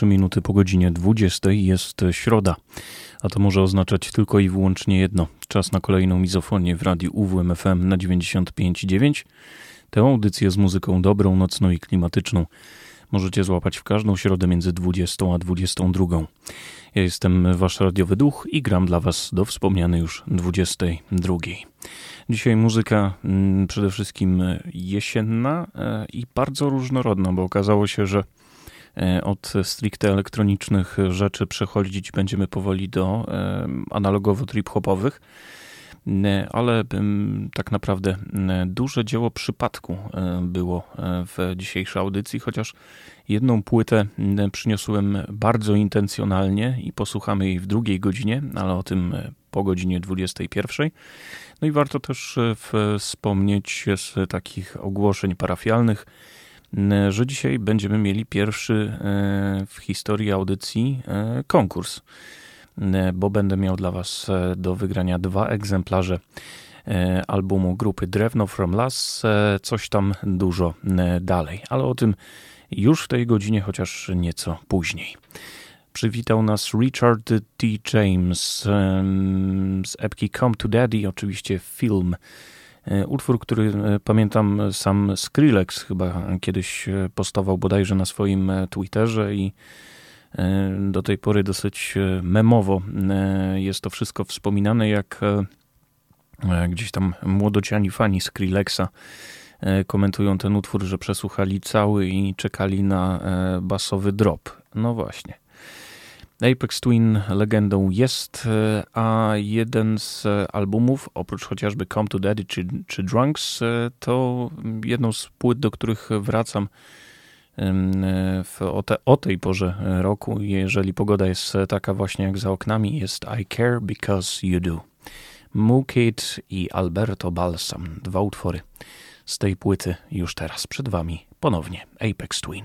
3 minuty po godzinie 20. Jest środa, a to może oznaczać tylko i wyłącznie jedno. Czas na kolejną mizofonię w radiu UWMFM na 95,9. Tę audycję z muzyką dobrą, nocną i klimatyczną możecie złapać w każdą środę między 20 a 22. Ja jestem wasz radiowy duch i gram dla was do wspomnianej już 22. Dzisiaj muzyka mm, przede wszystkim jesienna e, i bardzo różnorodna, bo okazało się, że od stricte elektronicznych rzeczy przechodzić będziemy powoli do e, analogowo trip-hopowych e, ale tak naprawdę duże dzieło przypadku było w dzisiejszej audycji, chociaż jedną płytę przyniosłem bardzo intencjonalnie i posłuchamy jej w drugiej godzinie, ale o tym po godzinie 21. No i warto też wspomnieć z takich ogłoszeń parafialnych, E, że dzisiaj będziemy mieli pierwszy e, w historii audycji e, konkurs, bo będę miał dla Was do wygrania dwa egzemplarze albumu grupy Drewno From Las, coś tam dużo dalej, ale o tym już w tej godzinie, chociaż nieco później. Przywitał nas Richard T. James z epki Come to Daddy, oczywiście film E, utwór, który e, pamiętam sam Skrillex chyba kiedyś e, postował bodajże na swoim Twitterze i do tej pory dosyć memowo jest to wszystko wspominane, jak gdzieś tam młodociani fani Skrillexa komentują ten utwór, że przesłuchali cały i czekali na basowy drop. No właśnie. Apex Twin legendą jest, e, a jeden z albumów, oprócz chociażby Come to Daddy czy, czy Drunks, e, to jedną z płyt, do których wracam w, o, te, o tej porze roku, jeżeli pogoda jest taka właśnie jak za oknami, jest I Care Because You Do. Mookid i Alberto Balsam. Dwa utwory z tej płyty już teraz przed Wami ponownie Apex Twin.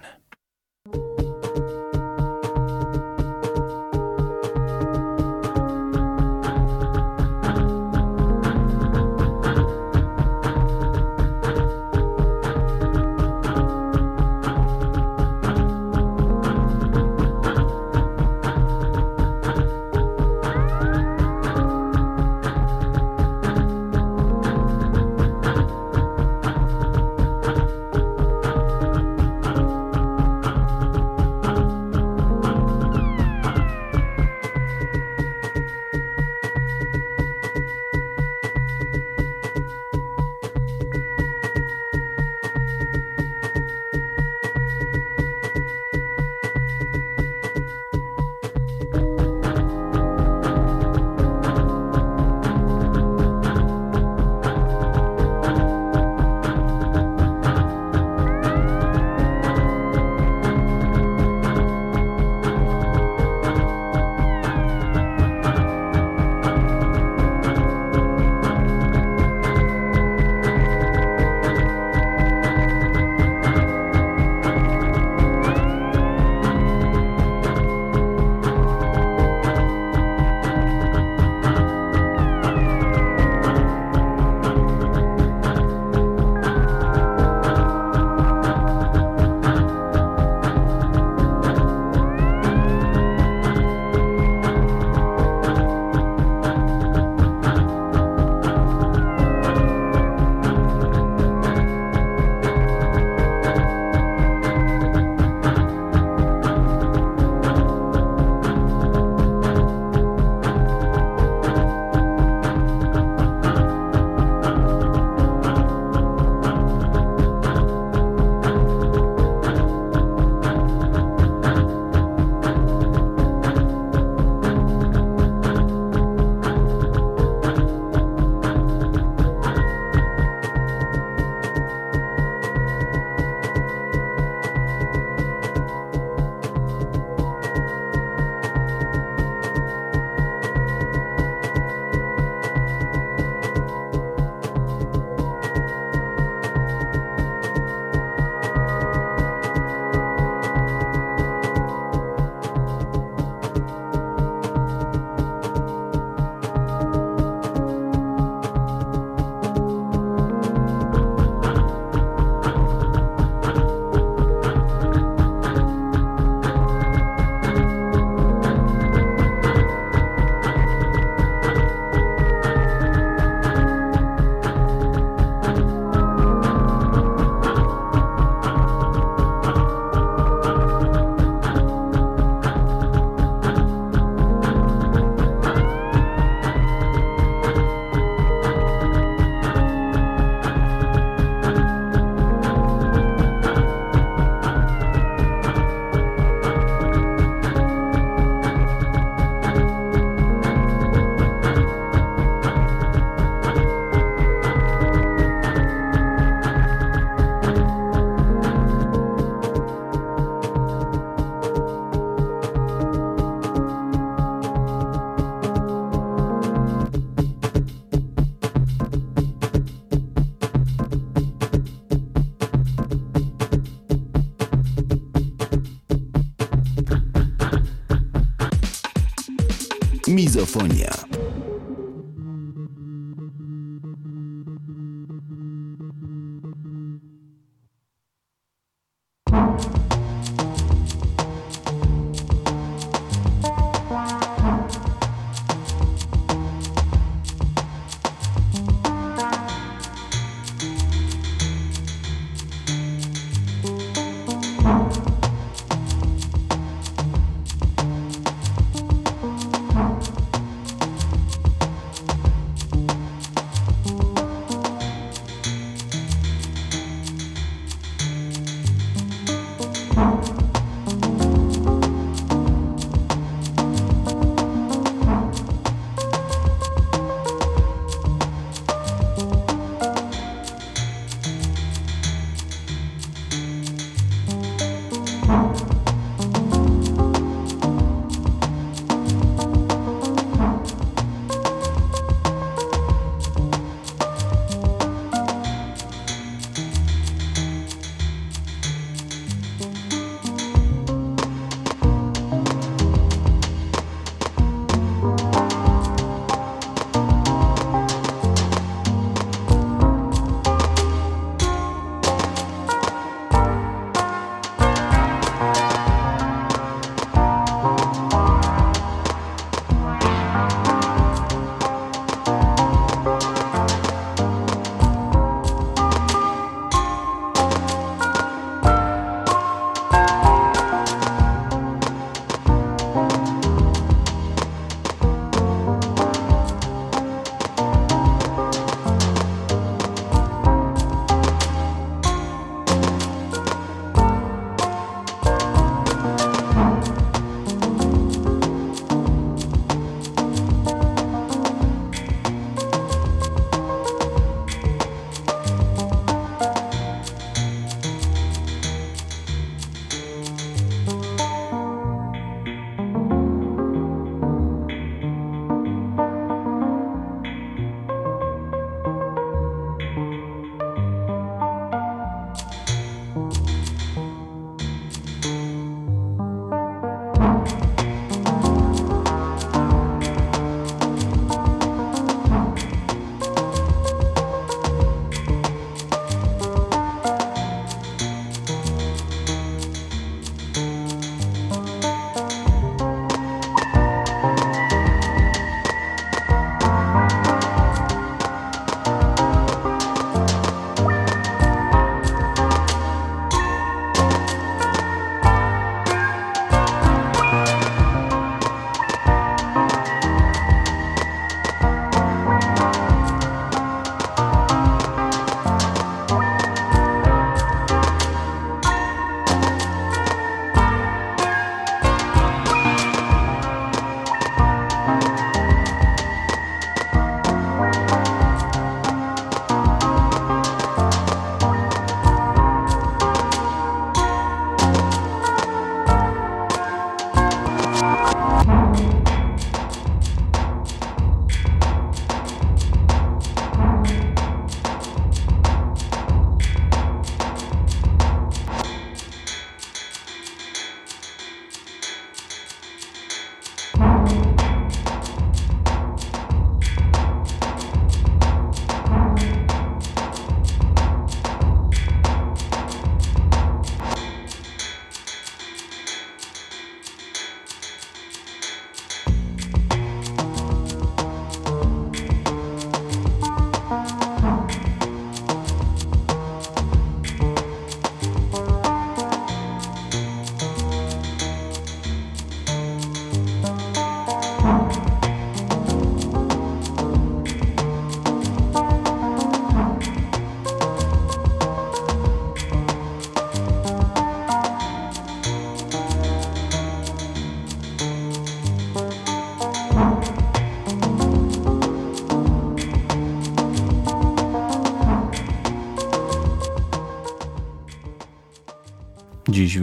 Mizofonia.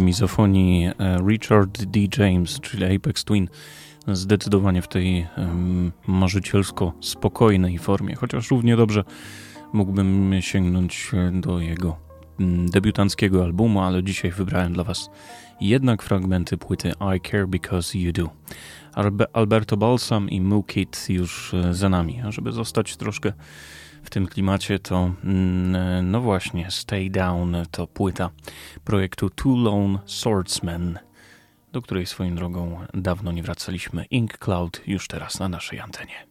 Mizofonii e, Richard D. James, czyli Apex Twin. Zdecydowanie w tej um, marzycielsko spokojnej formie, chociaż równie dobrze mógłbym sięgnąć do jego debiutanckiego albumu, ale dzisiaj wybrałem dla Was jednak fragmenty płyty I Care Because You Do. Alberto Balsam i Moo Kid już e, za nami, a żeby zostać troszkę tym klimacie, to mm, no właśnie Stay Down to płyta projektu Two Lone Swordsmen, do której swoją drogą dawno nie wracaliśmy. Ink Cloud już teraz na naszej antenie.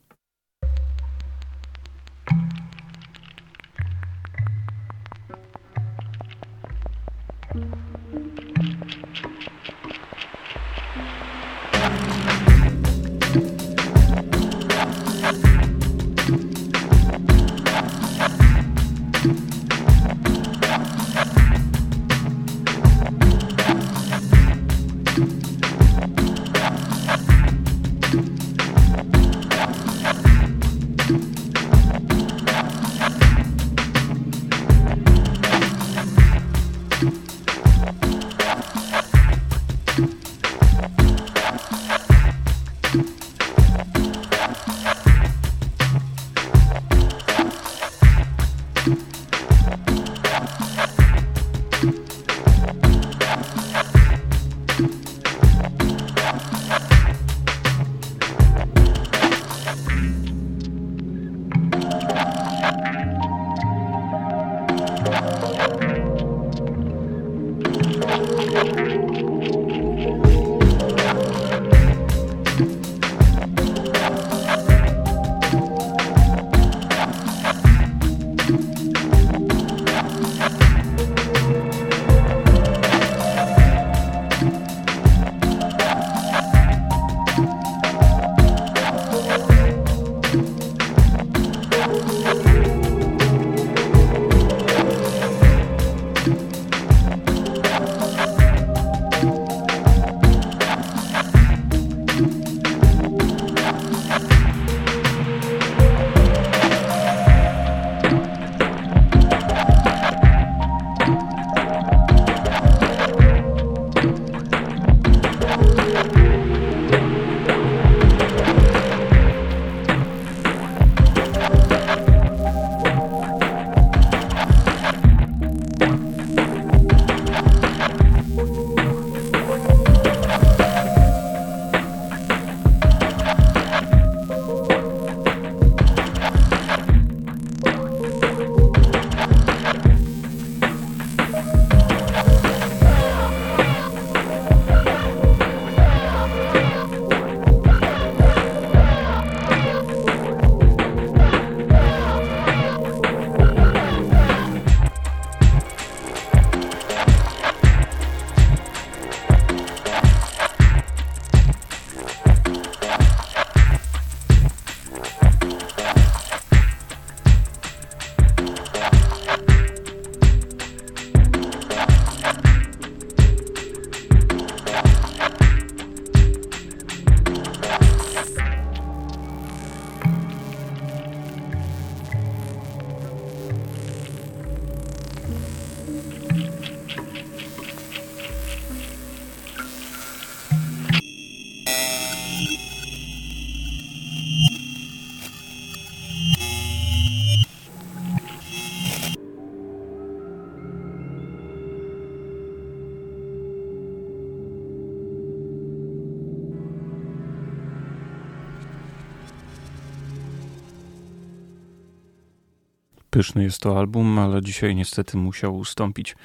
Pyszny jest to album, ale dzisiaj niestety musiał ustąpić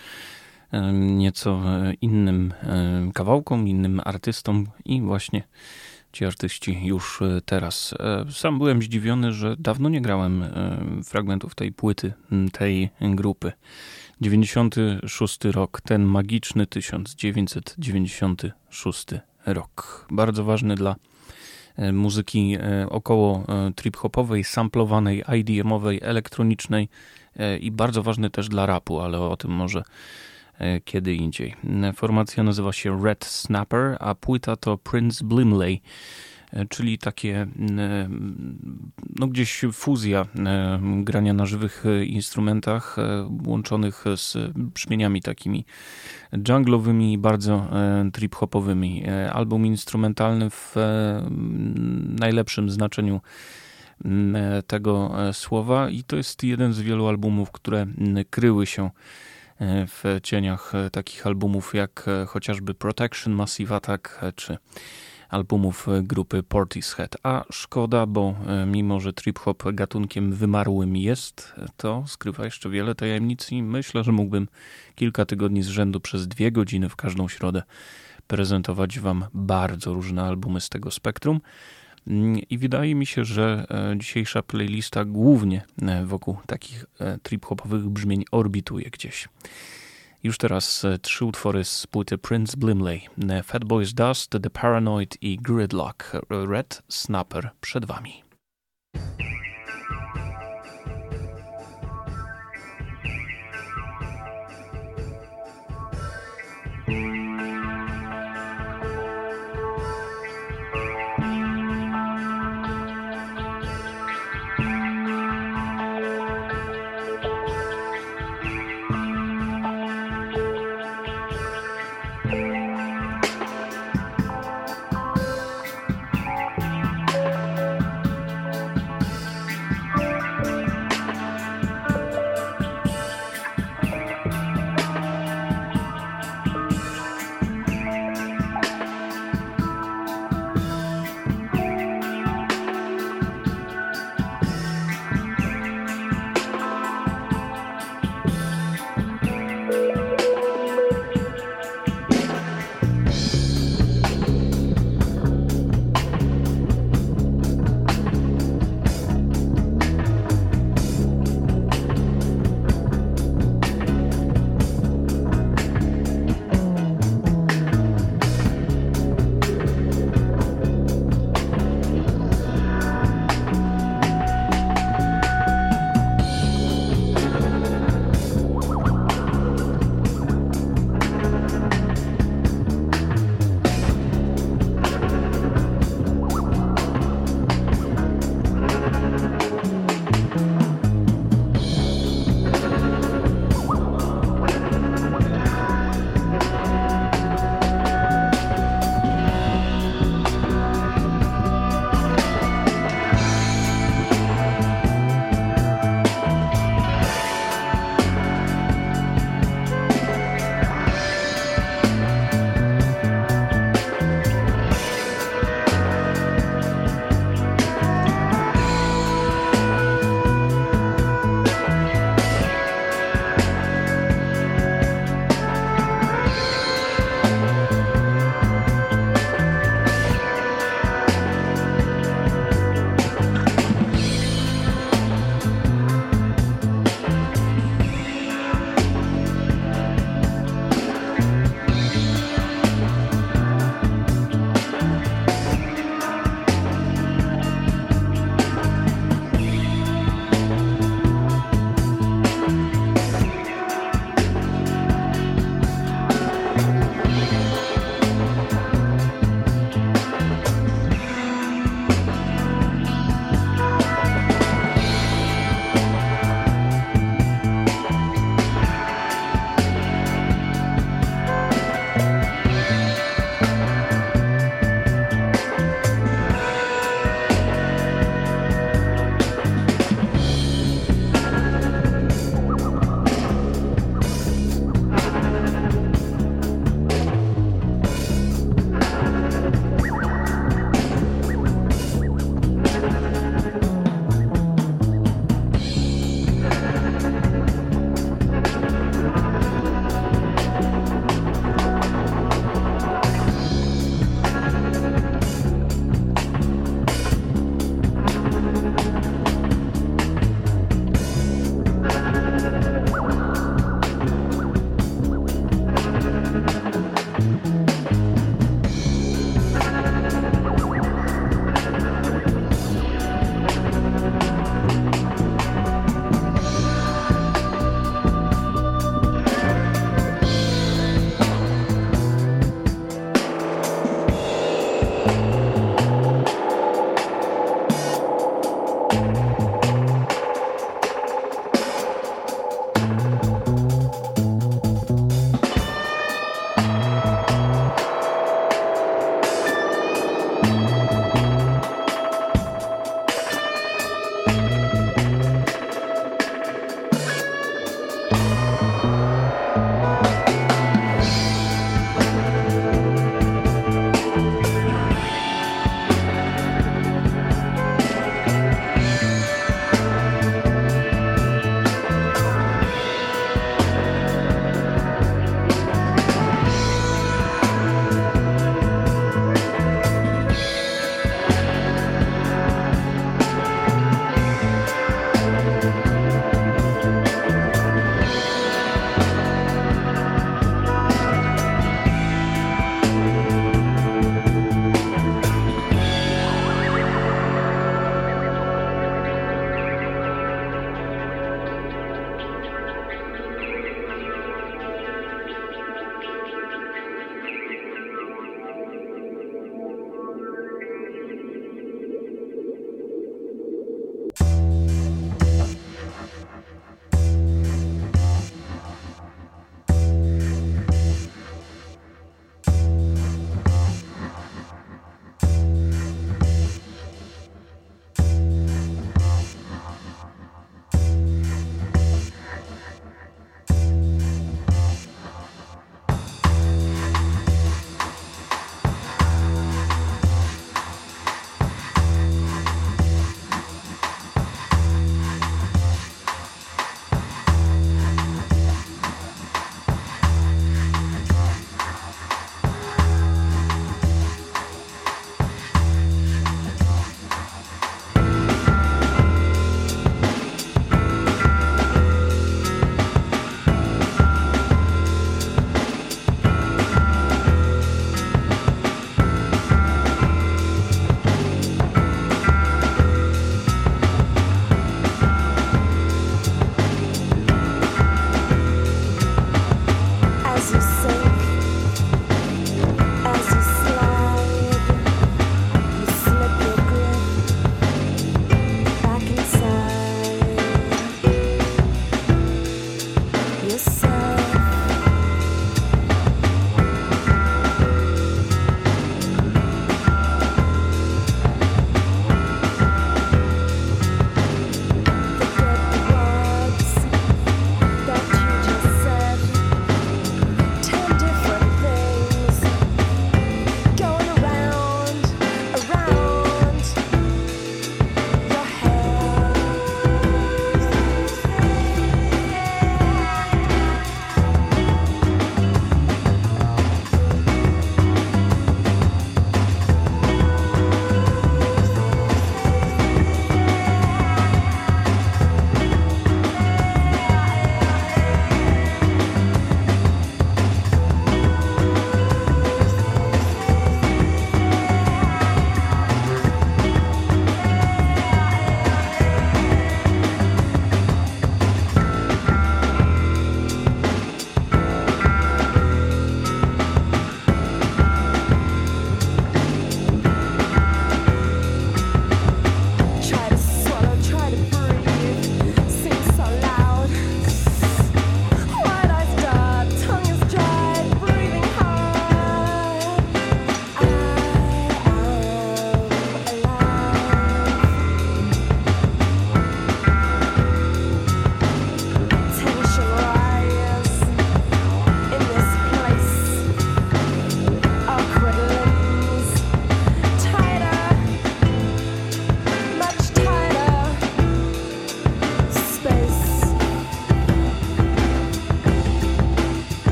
nieco e, innym kawałkom, innym artystom i właśnie ci artyści już e, teraz. E, sam byłem zdziwiony, że dawno nie grałem fragmentów tej płyty, tej grupy. 96 rok, ten magiczny 1996 rok. Bardzo ważny dla muzyki e, około e, trip-hopowej, samplowanej, IDM-owej, elektronicznej i bardzo ważny też dla rapu, ale o tym może kiedy indziej. Formacja nazywa się Red Snapper, a płyta to Prince Blimley. Czyli takie no gdzieś fuzja grania na żywych instrumentach łączonych z brzmieniami takimi junglowymi, bardzo trip-hopowymi. Album instrumentalny w najlepszym znaczeniu tego słowa i to jest jeden z wielu albumów, które kryły się w cieniach takich albumów jak chociażby Protection, Massive Attack czy albumów grupy Portishead. A szkoda, bo mimo, że trip-hop gatunkiem wymarłym jest, to skrywa jeszcze wiele tajemnic i myślę, że mógłbym kilka tygodni z rzędu przez dwie godziny w każdą środę prezentować Wam bardzo różne albumy z tego spektrum. I wydaje mi się, że e, dzisiejsza playlista głównie e, wokół takich e, trip-hopowych brzmień orbituje gdzieś. Już teraz trzy utwory z płyty Prince Blimley. Fatboy's Dust, The Paranoid i Gridlock. Red Snapper przed Wami.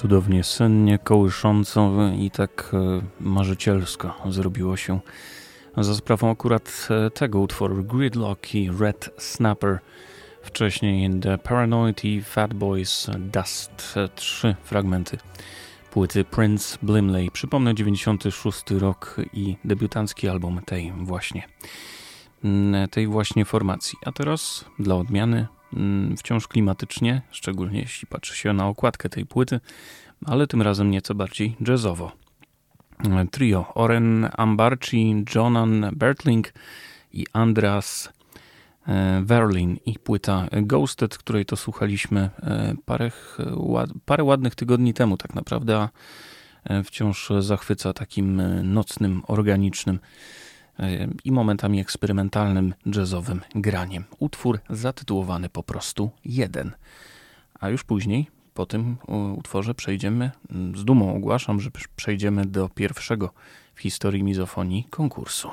Cudownie sennie, kołysząco i tak e, marzycielsko zrobiło się za sprawą akurat e, tego utworu Gridlock i Red Snapper. Wcześniej The Paranoid i Fat Boys Dust. E, trzy fragmenty płyty Prince Blimley. Przypomnę 96 rok i debiutancki album tej właśnie tej właśnie formacji. A teraz dla odmiany Mm, wciąż klimatycznie, szczególnie jeśli patrzy się na okładkę tej płyty, ale tym razem nieco bardziej jazzowo. Trio Oren Ambarci, Jonan Bertling i Andreas e, Verlin i płyta Ghosted, której to słuchaliśmy e, parę, parę ładnych tygodni temu tak naprawdę, a e, wciąż zachwyca takim nocnym, organicznym i momentami eksperymentalnym jazzowym graniem. Utwór zatytułowany po prostu Jeden. A już później, po tym utworze przejdziemy, z dumą ogłaszam, że przejdziemy do pierwszego w historii mizofonii konkursu.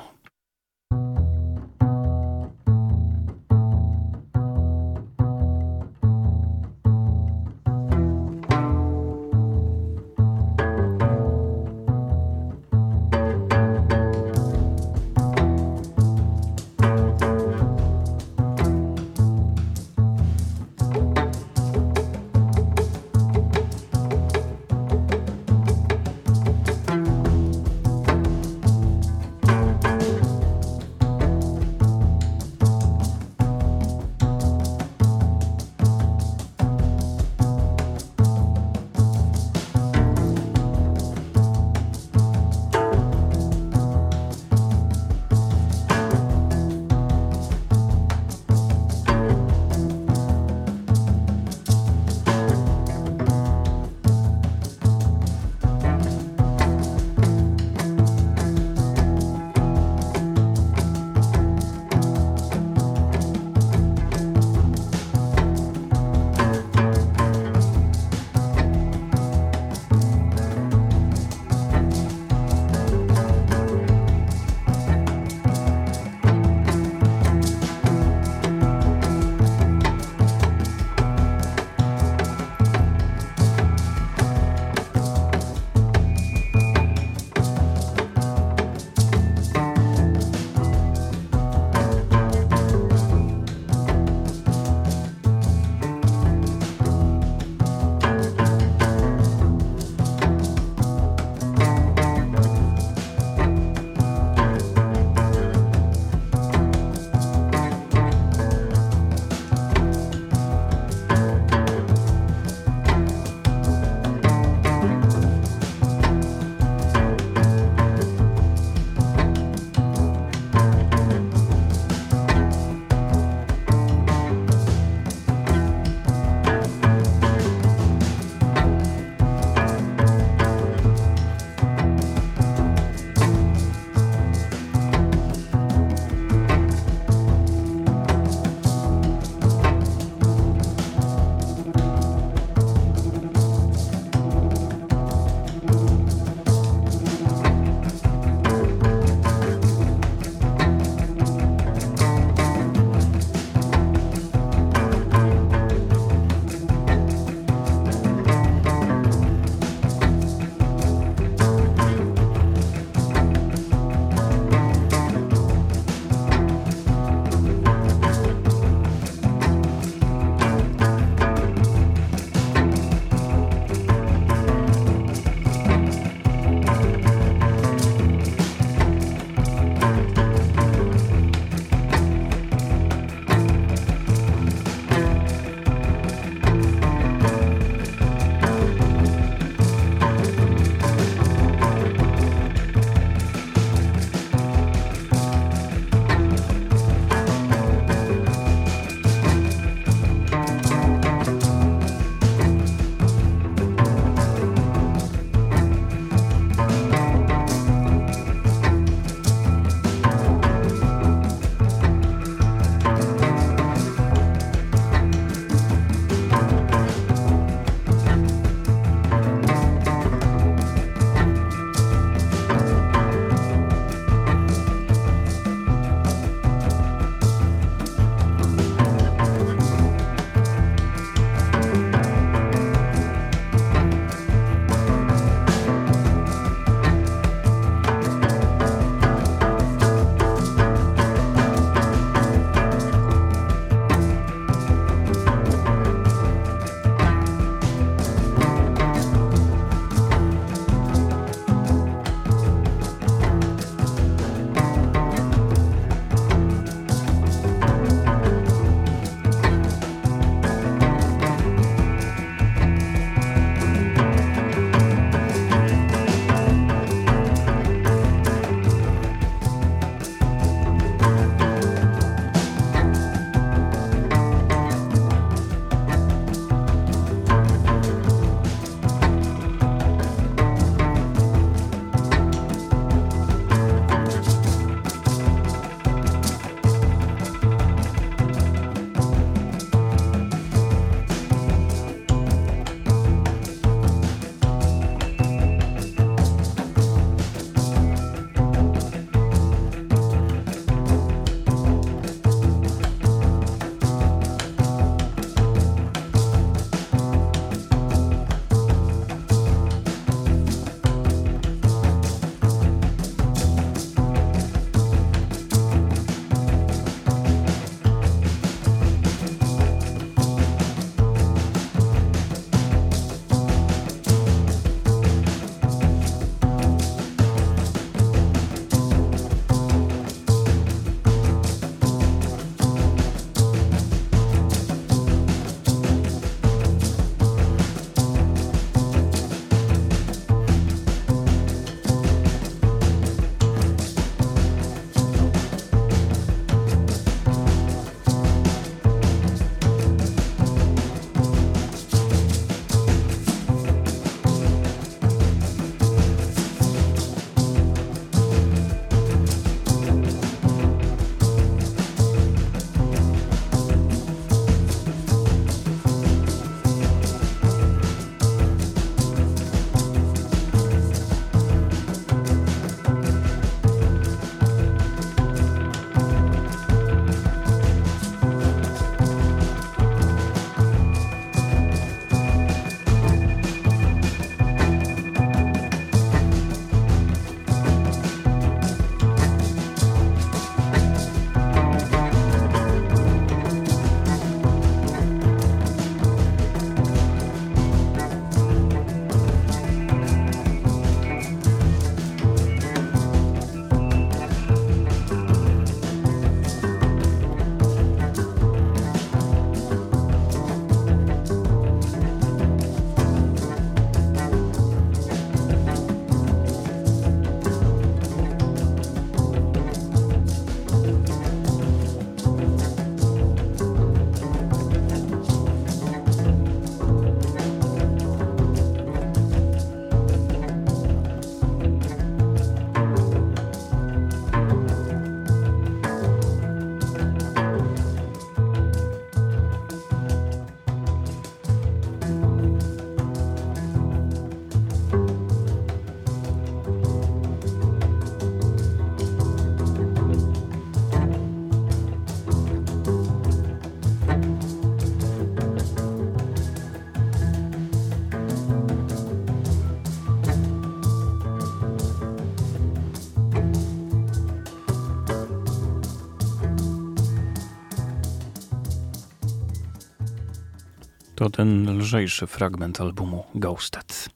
To ten lżejszy fragment albumu Ghosted.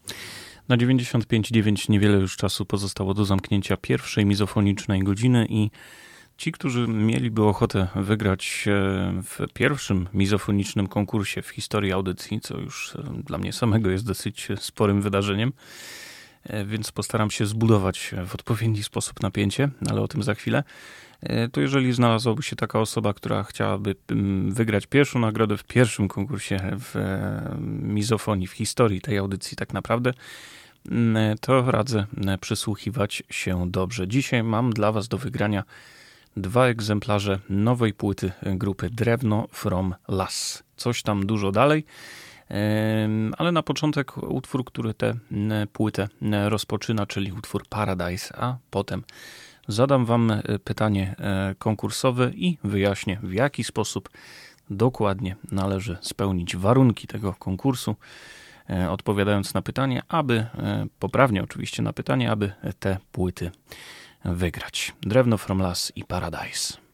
Na 95.9 niewiele już czasu pozostało do zamknięcia pierwszej mizofonicznej godziny i ci, którzy mieliby ochotę wygrać w pierwszym mizofonicznym konkursie w historii audycji, co już e, dla mnie samego jest dosyć sporym wydarzeniem, e, więc postaram się zbudować w odpowiedni sposób napięcie, ale o tym za chwilę. E, to jeżeli znalazłaby się taka osoba, która chciałaby mm, wygrać pierwszą nagrodę w pierwszym konkursie w e, mizofonii, w historii tej audycji tak naprawdę, mm, e, to radzę przysłuchiwać się dobrze. Dzisiaj mam dla Was do wygrania dwa egzemplarze nowej płyty grupy Drewno from Las. Coś tam dużo dalej, ale na początek utwór, który tę płytę rozpoczyna, czyli utwór Paradise, a potem zadam Wam e, pytanie e, konkursowe i wyjaśnię, w jaki sposób dokładnie należy spełnić warunki tego konkursu, e, odpowiadając na pytanie, aby, poprawnie oczywiście na pytanie, aby te płyty wygrać. Drewno from Las i Paradise.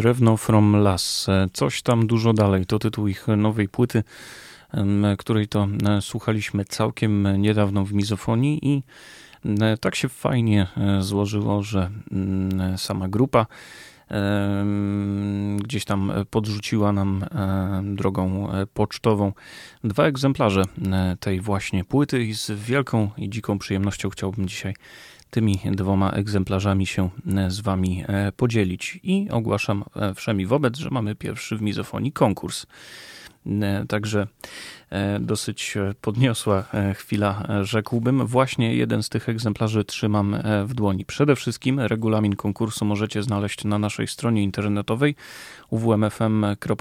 Drewno from Las. Coś tam dużo dalej. To tytuł ich nowej płyty, której to słuchaliśmy całkiem niedawno w mizofonii i tak się fajnie e, złożyło, że sama grupa gdzieś tam podrzuciła nam drogą pocztową dwa egzemplarze tej właśnie płyty i z wielką i dziką przyjemnością chciałbym dzisiaj tymi dwoma egzemplarzami się z Wami podzielić. I ogłaszam wszemi wobec, że mamy pierwszy w mizofonii konkurs. Także E, dosyć e, podniosła e, chwila, rzekłbym. Właśnie jeden z tych egzemplarzy trzymam w dłoni. Przede wszystkim regulamin konkursu możecie znaleźć na naszej stronie internetowej uwmfm.pl.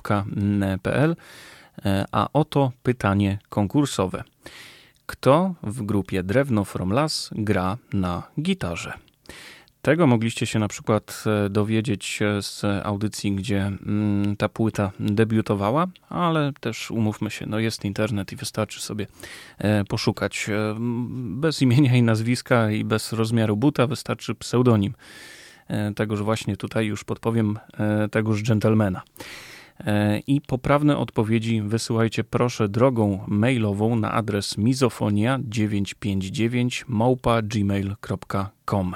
A oto pytanie konkursowe. Kto w grupie Drewno From Las gra na gitarze? Tego mogliście się na przykład e, dowiedzieć z audycji, gdzie mm, ta płyta debiutowała, ale też umówmy się, no jest internet i wystarczy sobie e, poszukać. E, bez imienia i nazwiska i bez rozmiaru buta wystarczy pseudonim tegoż właśnie tutaj już podpowiem tegoż dżentelmena. I poprawne odpowiedzi wysyłajcie proszę drogą mailową na adres mizofonia959 małpa gmail.com.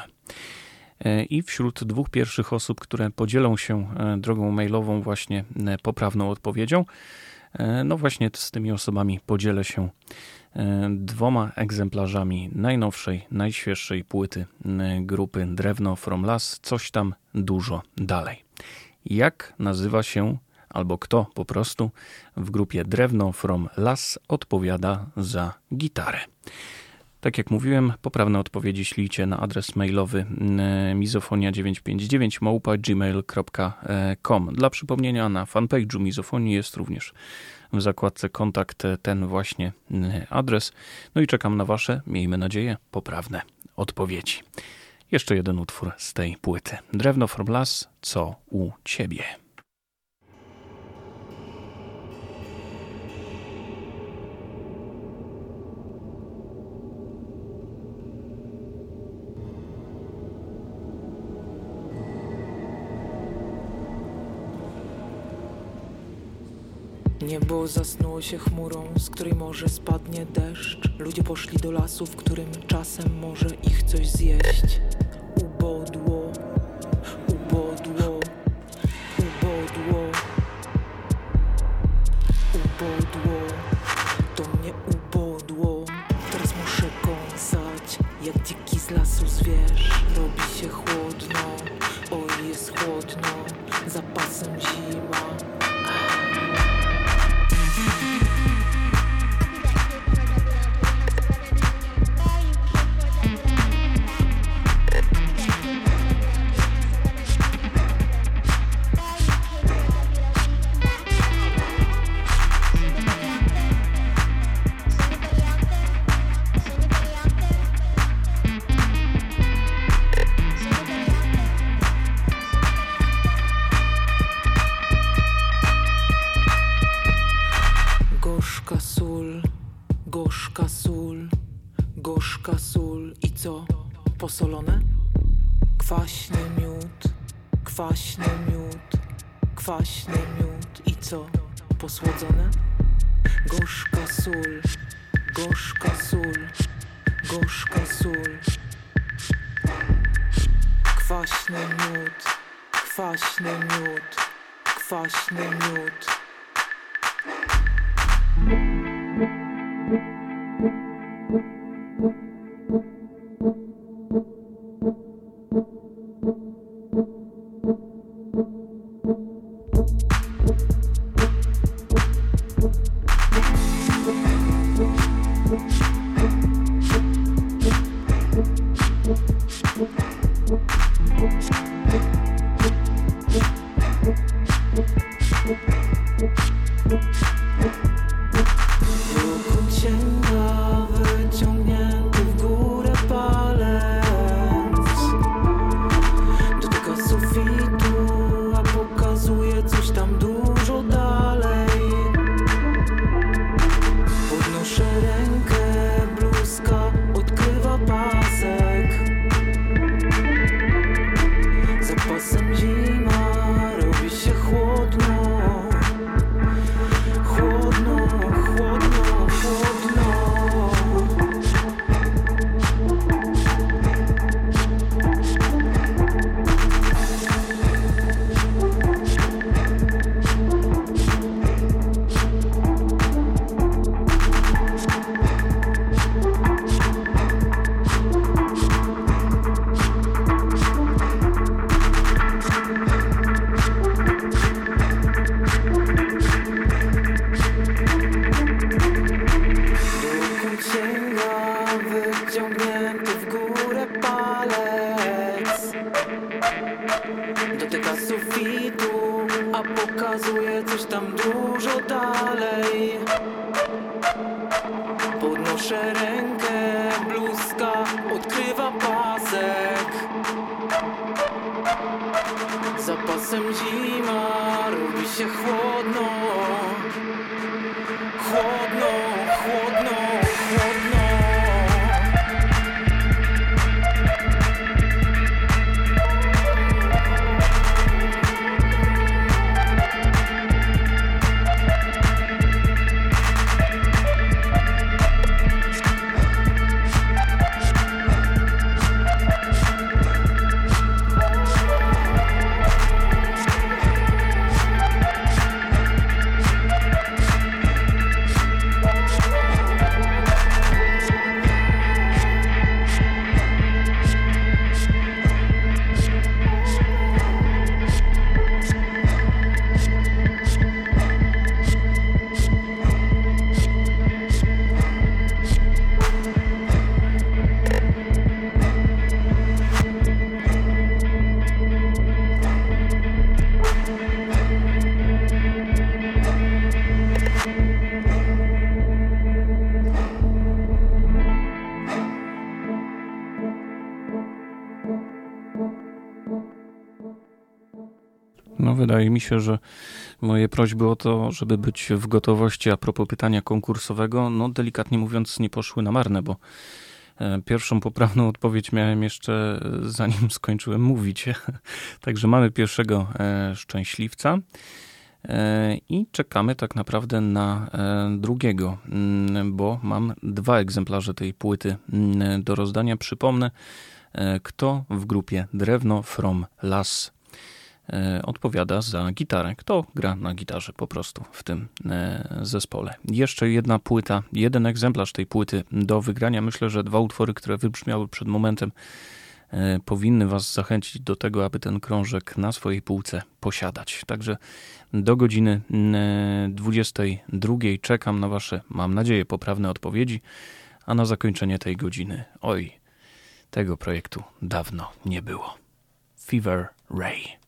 E, i wśród dwóch pierwszych osób, które podzielą się e, drogą mailową właśnie e, poprawną odpowiedzią, no właśnie z tymi osobami podzielę się dwoma egzemplarzami najnowszej, najświeższej płyty grupy Drewno From Las, coś tam dużo dalej. Jak nazywa się, albo kto po prostu w grupie Drewno From Las odpowiada za gitarę? Tak jak mówiłem, poprawne odpowiedzi ślijcie na adres mailowy mm, mizofonia959 gmail.com. Dla przypomnienia na fanpage'u Mizofonii jest również w zakładce kontakt ten właśnie mm, adres. No i czekam na Wasze, miejmy nadzieję, poprawne odpowiedzi. Jeszcze jeden utwór z tej płyty. Drewno from Las, co u Ciebie? Niebo zasnuło się chmurą, z której może spadnie deszcz. Ludzie poszli do lasu, w którym czasem może ich coś zjeść. Ubodło, ubodło, ubodło, ubodło. To mnie ubodło. Teraz muszę kąsać, jak dziki z lasu zwierz. Robi się chłodno, oj jest chłodno, zapasem zima. Kwaśny miód i co? Posłodzone? Gorzka sól, gorzka sól, gorzka sól. Kwaśny miód, kwaśny miód, kwaśny miód. Thank wydaje mi się, że moje prośby o to, żeby być w gotowości a propos pytania konkursowego, no delikatnie mówiąc, nie poszły na marne, bo e, pierwszą poprawną odpowiedź miałem jeszcze e, zanim skończyłem mówić. Także mamy pierwszego e, szczęśliwca i czekamy tak naprawdę na drugiego, mm, bo mam dwa egzemplarze tej płyty mm, do rozdania. Przypomnę, kto w grupie Drewno from Las odpowiada za gitarę. Kto gra na gitarze po prostu w tym e, zespole. Jeszcze jedna płyta, jeden egzemplarz tej płyty do wygrania. Myślę, że dwa utwory, które wybrzmiały przed momentem, e, powinny Was zachęcić do tego, aby ten krążek na swojej półce posiadać. Także do godziny 22 czekam na Wasze, mam nadzieję, poprawne odpowiedzi, a na zakończenie tej godziny, oj, tego projektu dawno nie było. Fever Ray.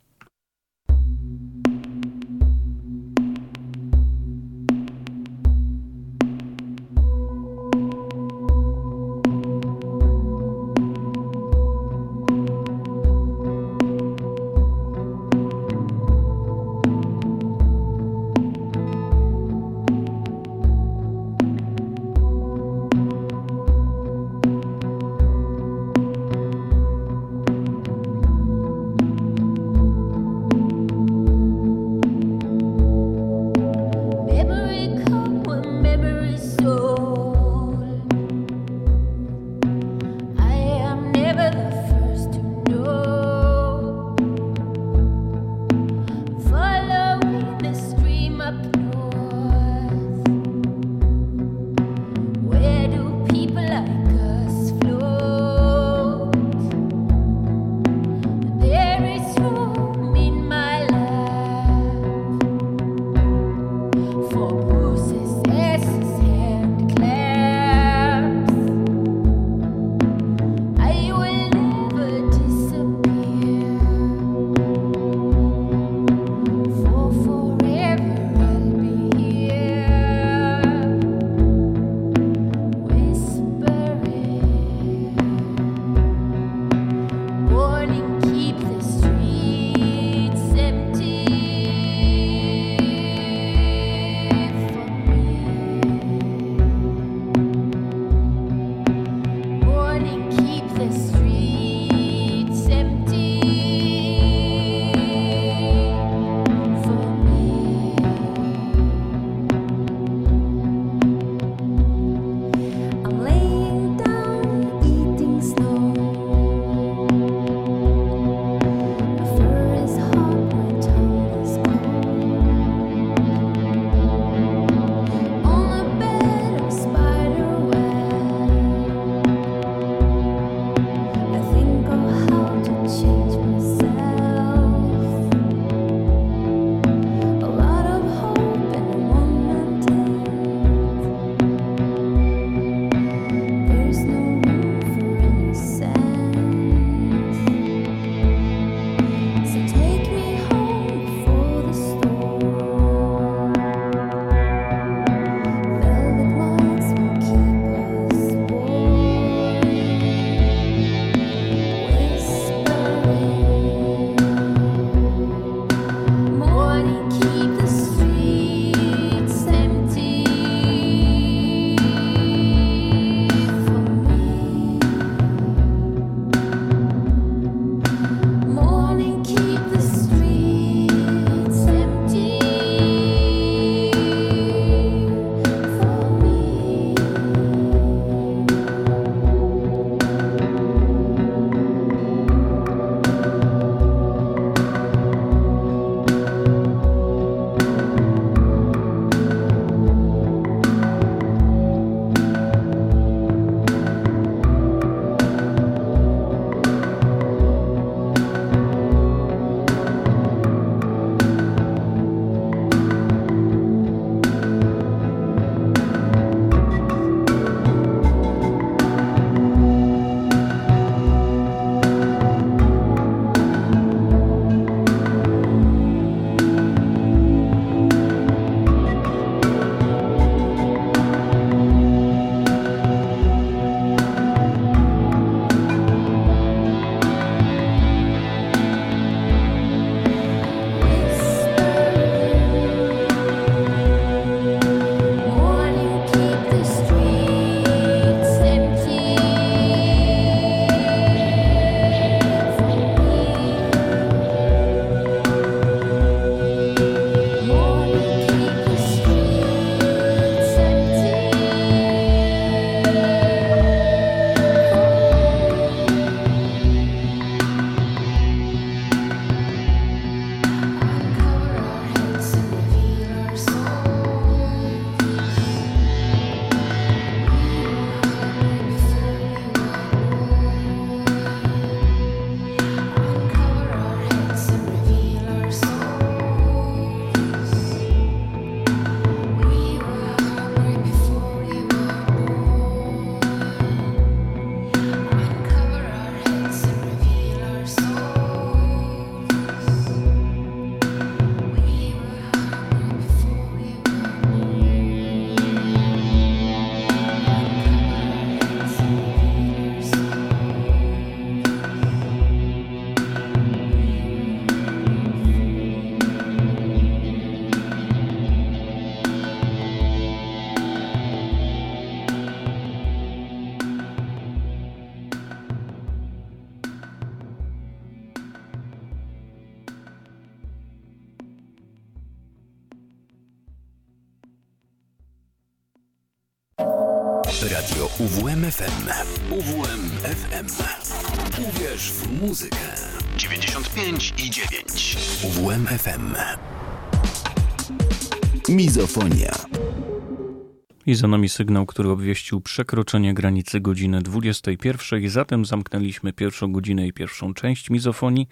I za nami sygnał, który obwieścił przekroczenie granicy godziny 21. Zatem zamknęliśmy pierwszą godzinę i pierwszą część mizofonii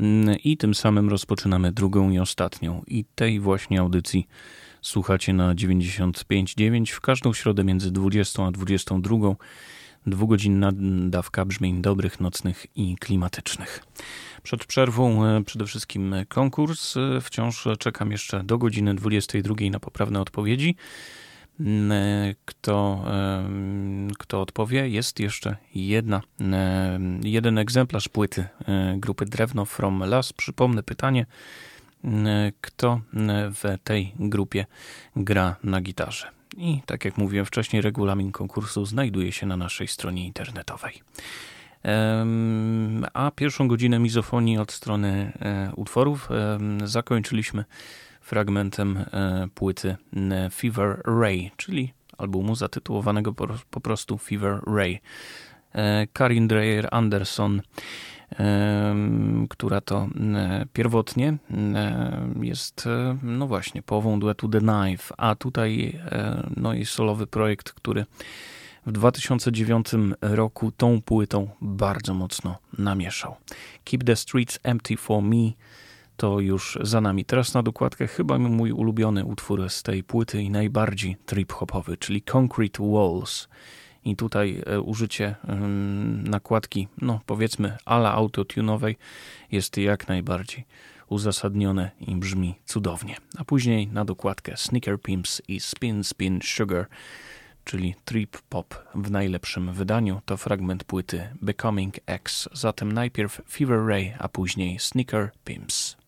mm, i tym samym rozpoczynamy drugą i ostatnią. I tej właśnie audycji słuchacie na 95.9 w każdą środę między 20 a 22. Dwugodzinna dawka brzmień dobrych, nocnych i klimatycznych. Przed przerwą e, przede wszystkim konkurs. E, wciąż czekam jeszcze do godziny 22 na poprawne odpowiedzi. E, kto, kto odpowie, jest jeszcze jedna, jeden egzemplarz płyty grupy Drewno From Las. Przypomnę pytanie, kto w tej grupie gra na gitarze. I tak jak mówiłem wcześniej, regulamin konkursu znajduje się na naszej stronie internetowej. A pierwszą godzinę mizofonii od strony e, utworów zakończyliśmy fragmentem e, płyty Fever Ray, czyli albumu zatytułowanego po, prostu Fever Ray. E, Karin Dreyer Anderson która to pierwotnie jest, no właśnie, połową duetu The Knife, a tutaj no i solowy projekt, który w 2009 roku tą płytą bardzo mocno namieszał. Keep the Streets Empty for Me to już za nami. Teraz na dokładkę chyba mój ulubiony utwór z tej płyty i najbardziej trip-hopowy, czyli Concrete Walls. I tutaj e, użycie nakładki, no powiedzmy, ala autotunowej jest jak najbardziej uzasadnione i brzmi cudownie. A później na dokładkę Sneaker Pimps i Spin Spin Sugar, czyli trip pop w najlepszym wydaniu. To fragment płyty Becoming X. Zatem najpierw Fever Ray, a później Sneaker Pimps.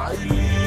Bye.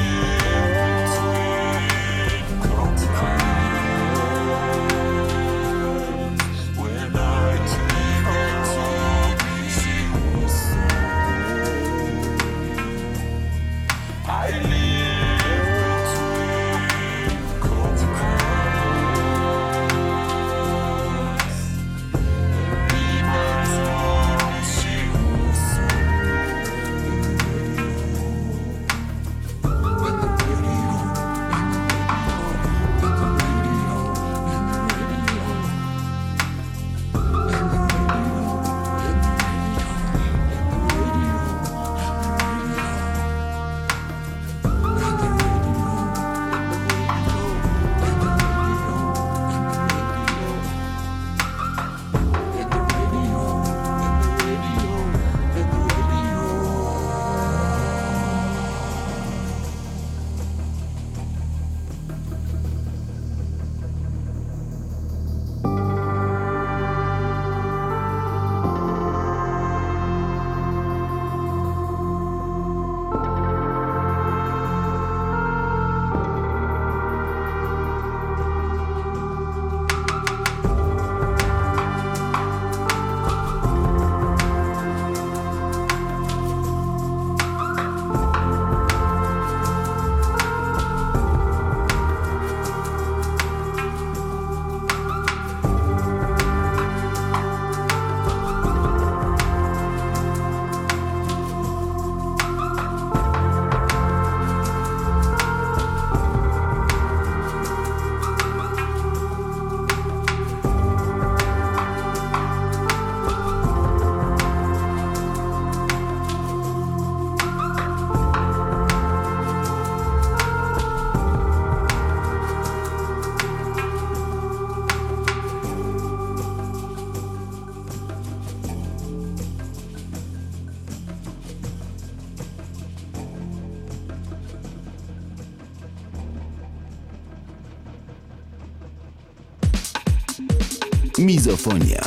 Mizofonia.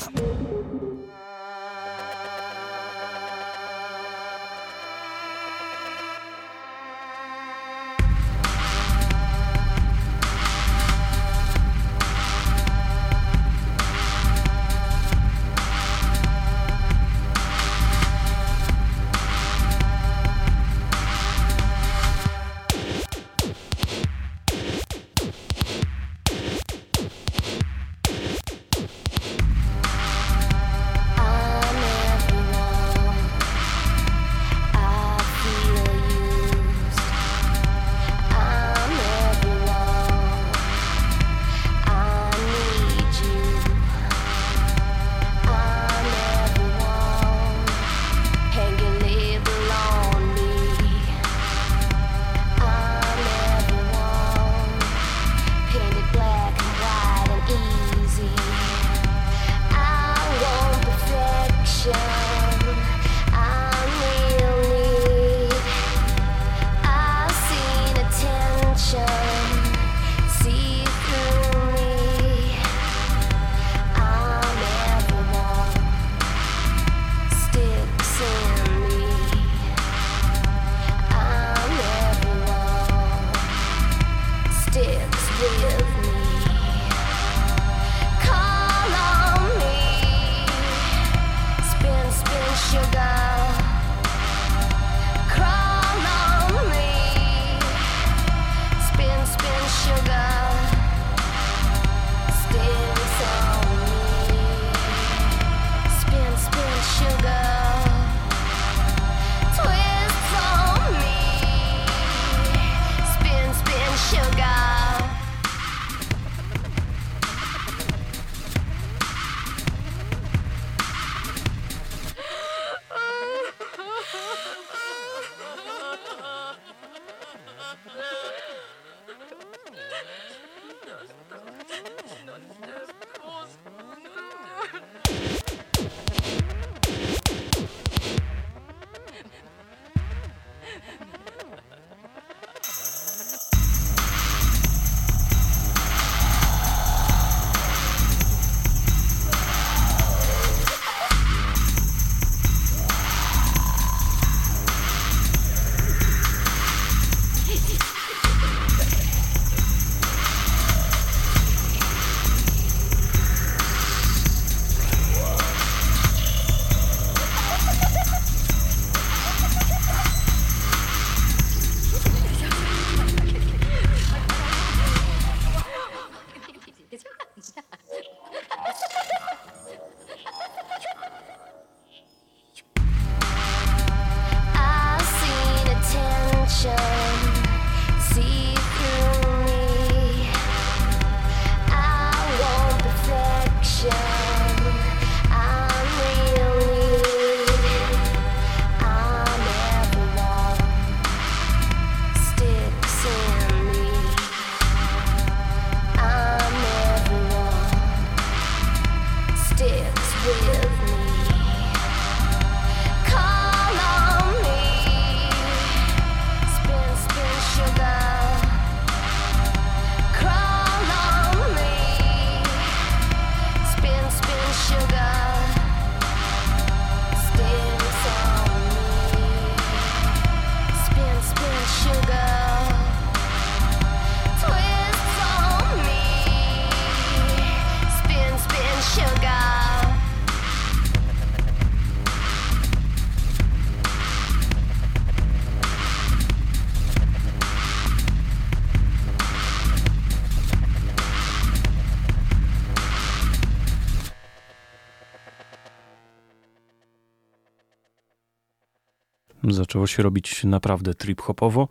Zaczęło się robić naprawdę trip-hopowo,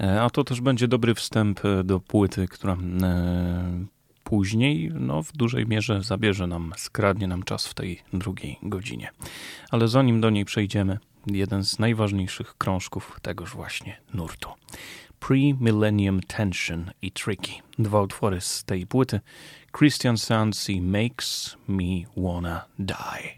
e, a to też będzie dobry wstęp e, do płyty, która e, później no, w dużej mierze zabierze nam, skradnie nam czas w tej drugiej godzinie. Ale zanim do niej przejdziemy, jeden z najważniejszych krążków tegoż właśnie nurtu. Pre-Millennium Tension i Tricky. Dwa utwory z tej płyty. Christian Sansi Makes Me Wanna Die.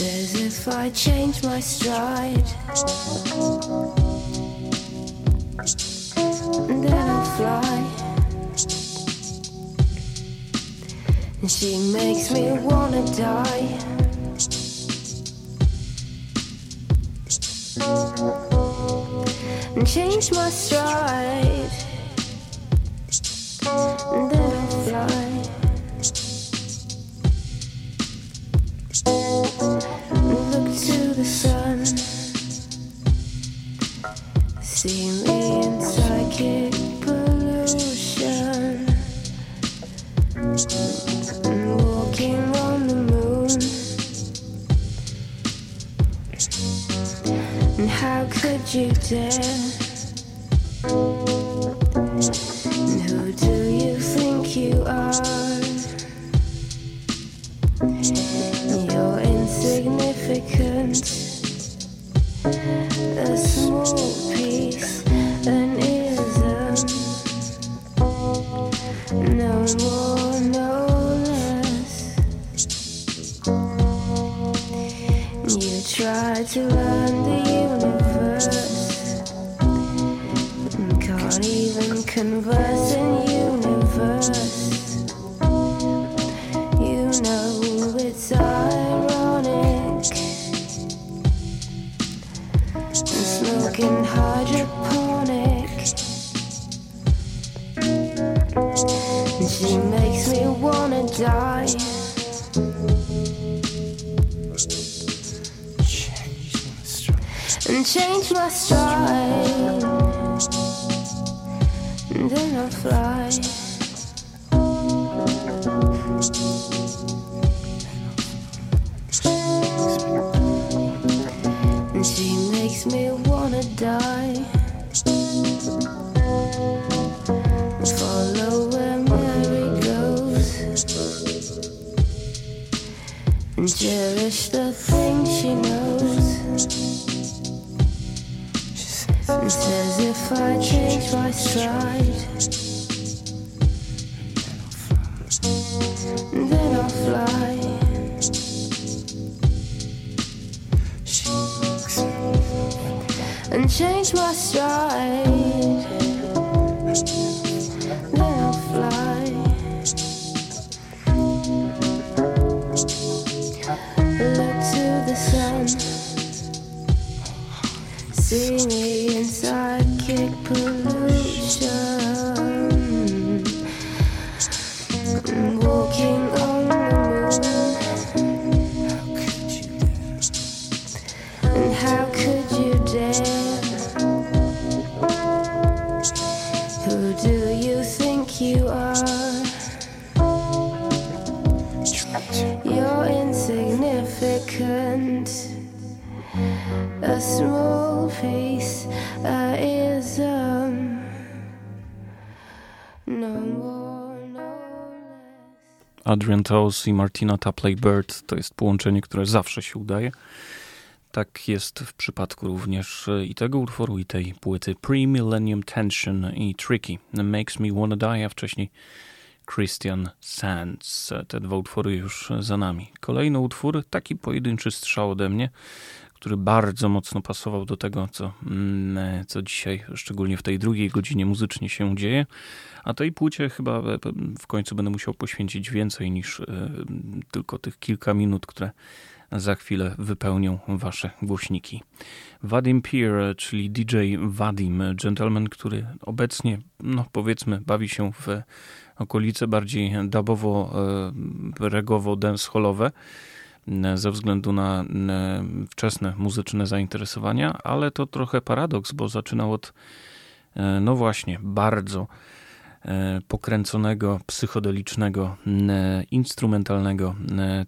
And says if I change my stride And then I'll fly. And she makes me wanna die. And change my stride. See me in psychic pollution. Walking on the moon. And how could you dare? Toes i Martina Tapley Bird to jest połączenie, które zawsze się udaje. Tak jest w przypadku również e, i tego utworu, i tej płyty Pre-Millennium Tension i Tricky. Makes Me Wanna Die, a wcześniej Christian Sands. Te dwa utwory już za nami. Kolejny utwór, taki pojedynczy strzał ode mnie, który bardzo mocno pasował do tego, co, mm, co dzisiaj, szczególnie w tej drugiej godzinie muzycznie się dzieje. A tej płycie chyba e, w końcu będę musiał poświęcić więcej niż e, tylko tych kilka minut, które za chwilę wypełnią wasze głośniki. Vadim Peer, czyli DJ Vadim, gentleman, który obecnie, no powiedzmy, bawi się w okolice bardziej dubowo-regowo-dancehallowe ze względu na wczesne muzyczne zainteresowania, ale to trochę paradoks, bo zaczynał od, no właśnie, bardzo pokręconego, psychodelicznego, instrumentalnego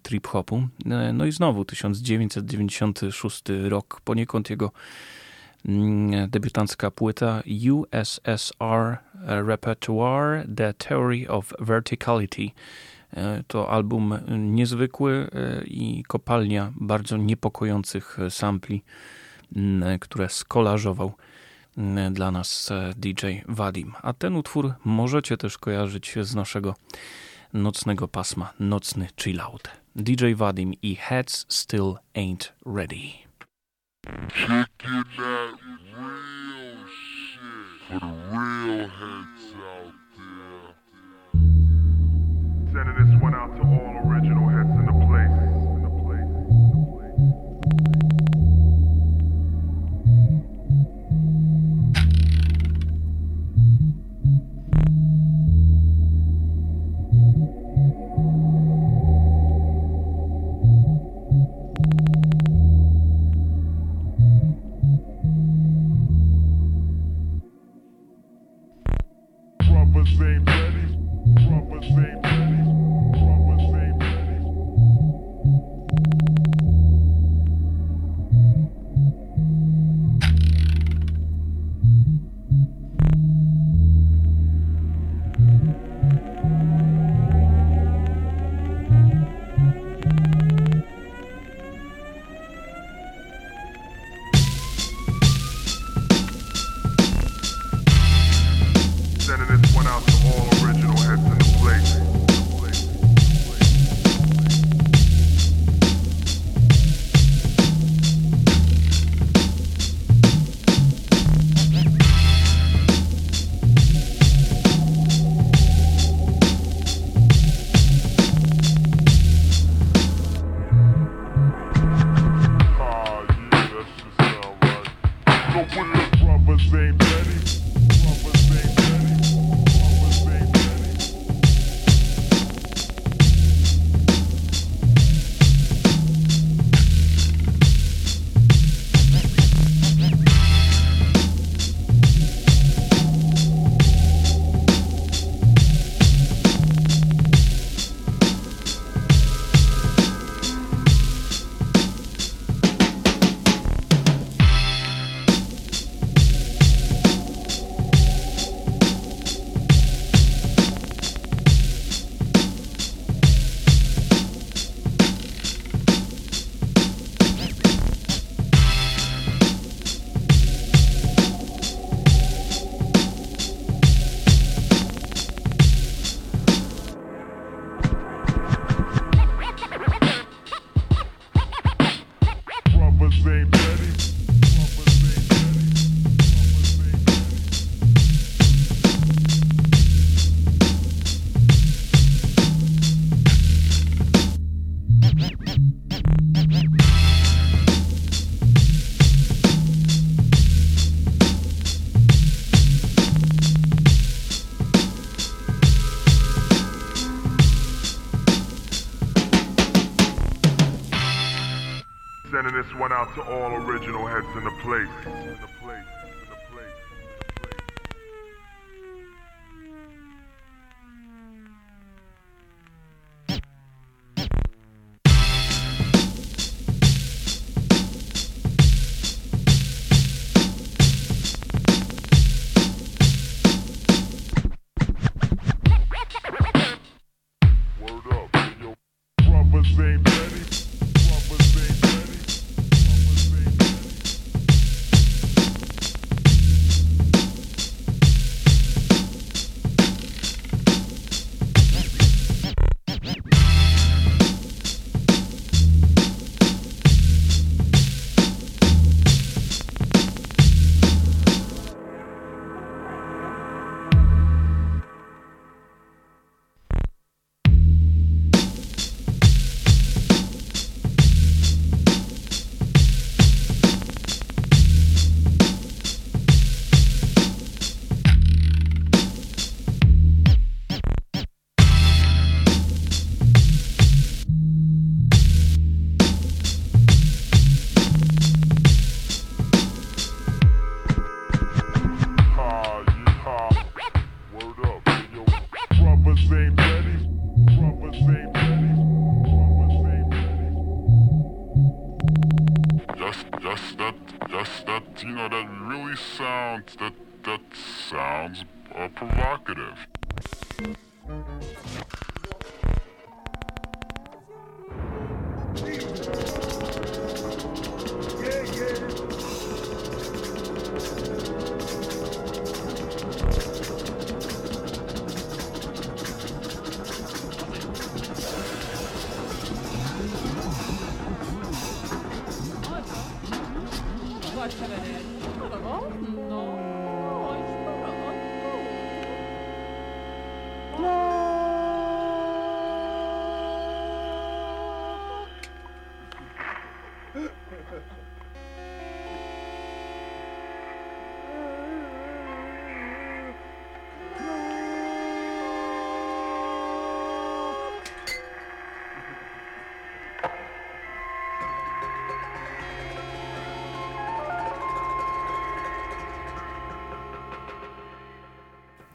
trip-hopu. No i znowu 1996 rok, poniekąd jego debiutancka płyta USSR Repertoire The Theory of Verticality. To album niezwykły i kopalnia bardzo niepokojących sampli, które skolażował dla nas DJ Wadim. A ten utwór możecie też kojarzyć z naszego nocnego pasma, nocny chillout. DJ Wadim i Heads Still Ain't Ready. Kicking that real shit for the real heads Sending this one out to all original heads in the place. same baby.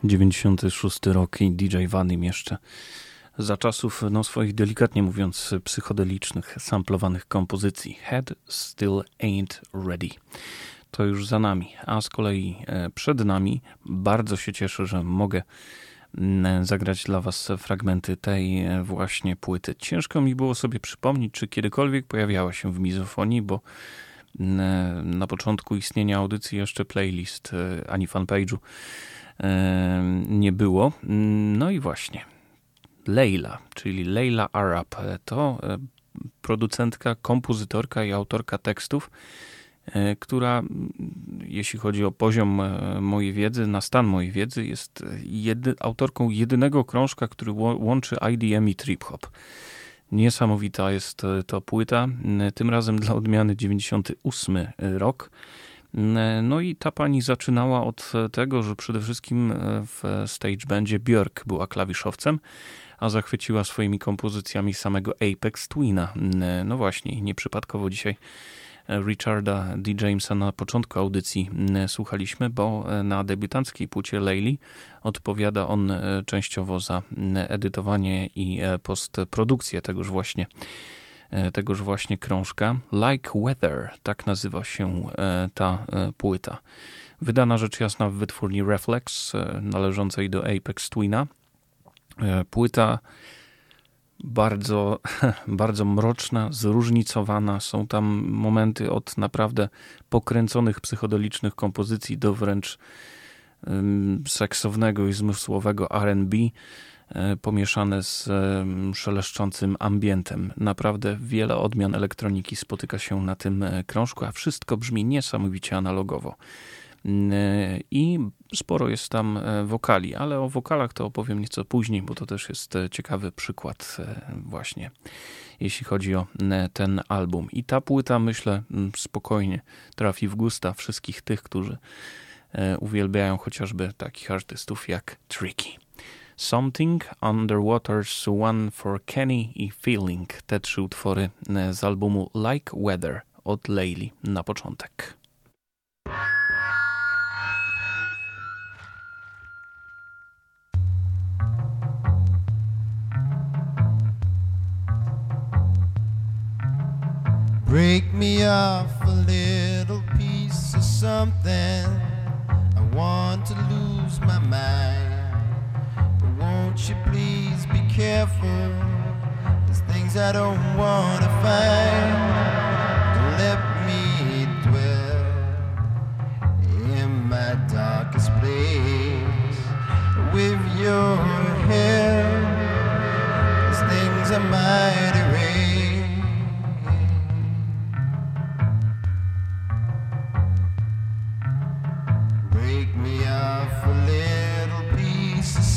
96 rok i DJ Vadim jeszcze za czasów no, swoich delikatnie mówiąc psychodelicznych, samplowanych kompozycji. Head Still Ain't Ready. To już za nami, a z kolei e, przed nami bardzo się cieszę, że mogę zagrać dla Was fragmenty tej e, właśnie płyty. Ciężko mi było sobie przypomnieć, czy kiedykolwiek pojawiała się w mizofonii, bo e, na początku istnienia audycji jeszcze playlist ani fanpage'u nie było. No i właśnie. Leila, czyli Leila Arab, e, to e, producentka, kompozytorka i autorka tekstów, e, która, jeśli chodzi o poziom mojej wiedzy, na stan mojej wiedzy, jest jedy, autorką jedynego krążka, który łączy IDM i trip-hop. Niesamowita jest to płyta, tym razem dla odmiany 98 rok. M, No i ta pani zaczynała od e, tego, że przede wszystkim e, w stage bandzie Björk była klawiszowcem, a zachwyciła swoimi kompozycjami samego Apex Twina. M, No właśnie, nieprzypadkowo dzisiaj e, Richarda D. Jamesa na początku audycji słuchaliśmy, bo e, na debiutanckiej płycie Layli odpowiada on e, częściowo za edytowanie i e, postprodukcję tegoż właśnie e, tegoż właśnie krążka. Like Weather, tak nazywa się e, ta e, płyta. Wydana rzecz jasna w wytwórni Reflex, e, należącej do Apex Twina. E, Płyta bardzo, bardzo mroczna, zróżnicowana. Są tam momenty od naprawdę pokręconych psychodelicznych kompozycji do wręcz seksownego i zmysłowego R&B e, pomieszane z em, szeleszczącym ambientem. Naprawdę wiele odmian elektroniki spotyka się na tym e, krążku, a wszystko brzmi niesamowicie analogowo. Mm, e, I sporo jest tam e, wokali, ale o wokalach to opowiem nieco później, bo to też jest e, ciekawy przykład e, właśnie, jeśli chodzi o e, ten album. I ta płyta, myślę, mm, spokojnie trafi w gusta wszystkich tych, którzy e, uwielbiają chociażby takich artystów jak Tricky. Something, Underwater's One for Kenny i Feeling. Te trzy utwory z albumu Like Weather od Leili na początek. Break me off a little piece of something. I want to lose my mind. Won't you please be careful? There's things I don't want to find. Don't let me dwell in my darkest place with your help. There's things I might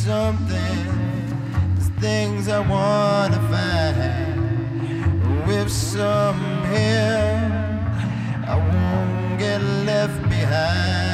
something. There's things I wanna find. With some help, I won't get left behind.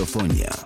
Mizofonia.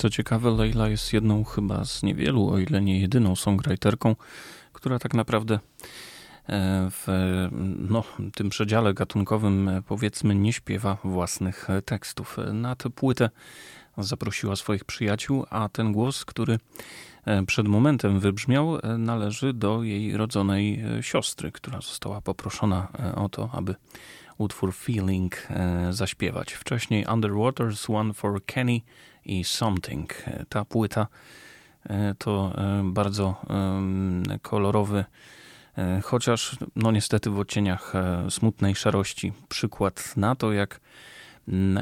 Co ciekawe, Leila jest jedną chyba z niewielu, o ile nie jedyną songwriterką, która tak naprawdę e, w no, tym przedziale gatunkowym e, powiedzmy nie śpiewa własnych e, tekstów. Na tę płytę zaprosiła swoich przyjaciół, a ten głos, który przed momentem wybrzmiał, należy do jej rodzonej siostry, która została poproszona o to, aby utwór Feeling zaśpiewać. Wcześniej Underwater's One for Kenny i Something. Ta płyta e, to e, bardzo kolorowy, e, chociaż no niestety w odcieniach smutnej szarości. Przykład na to, jak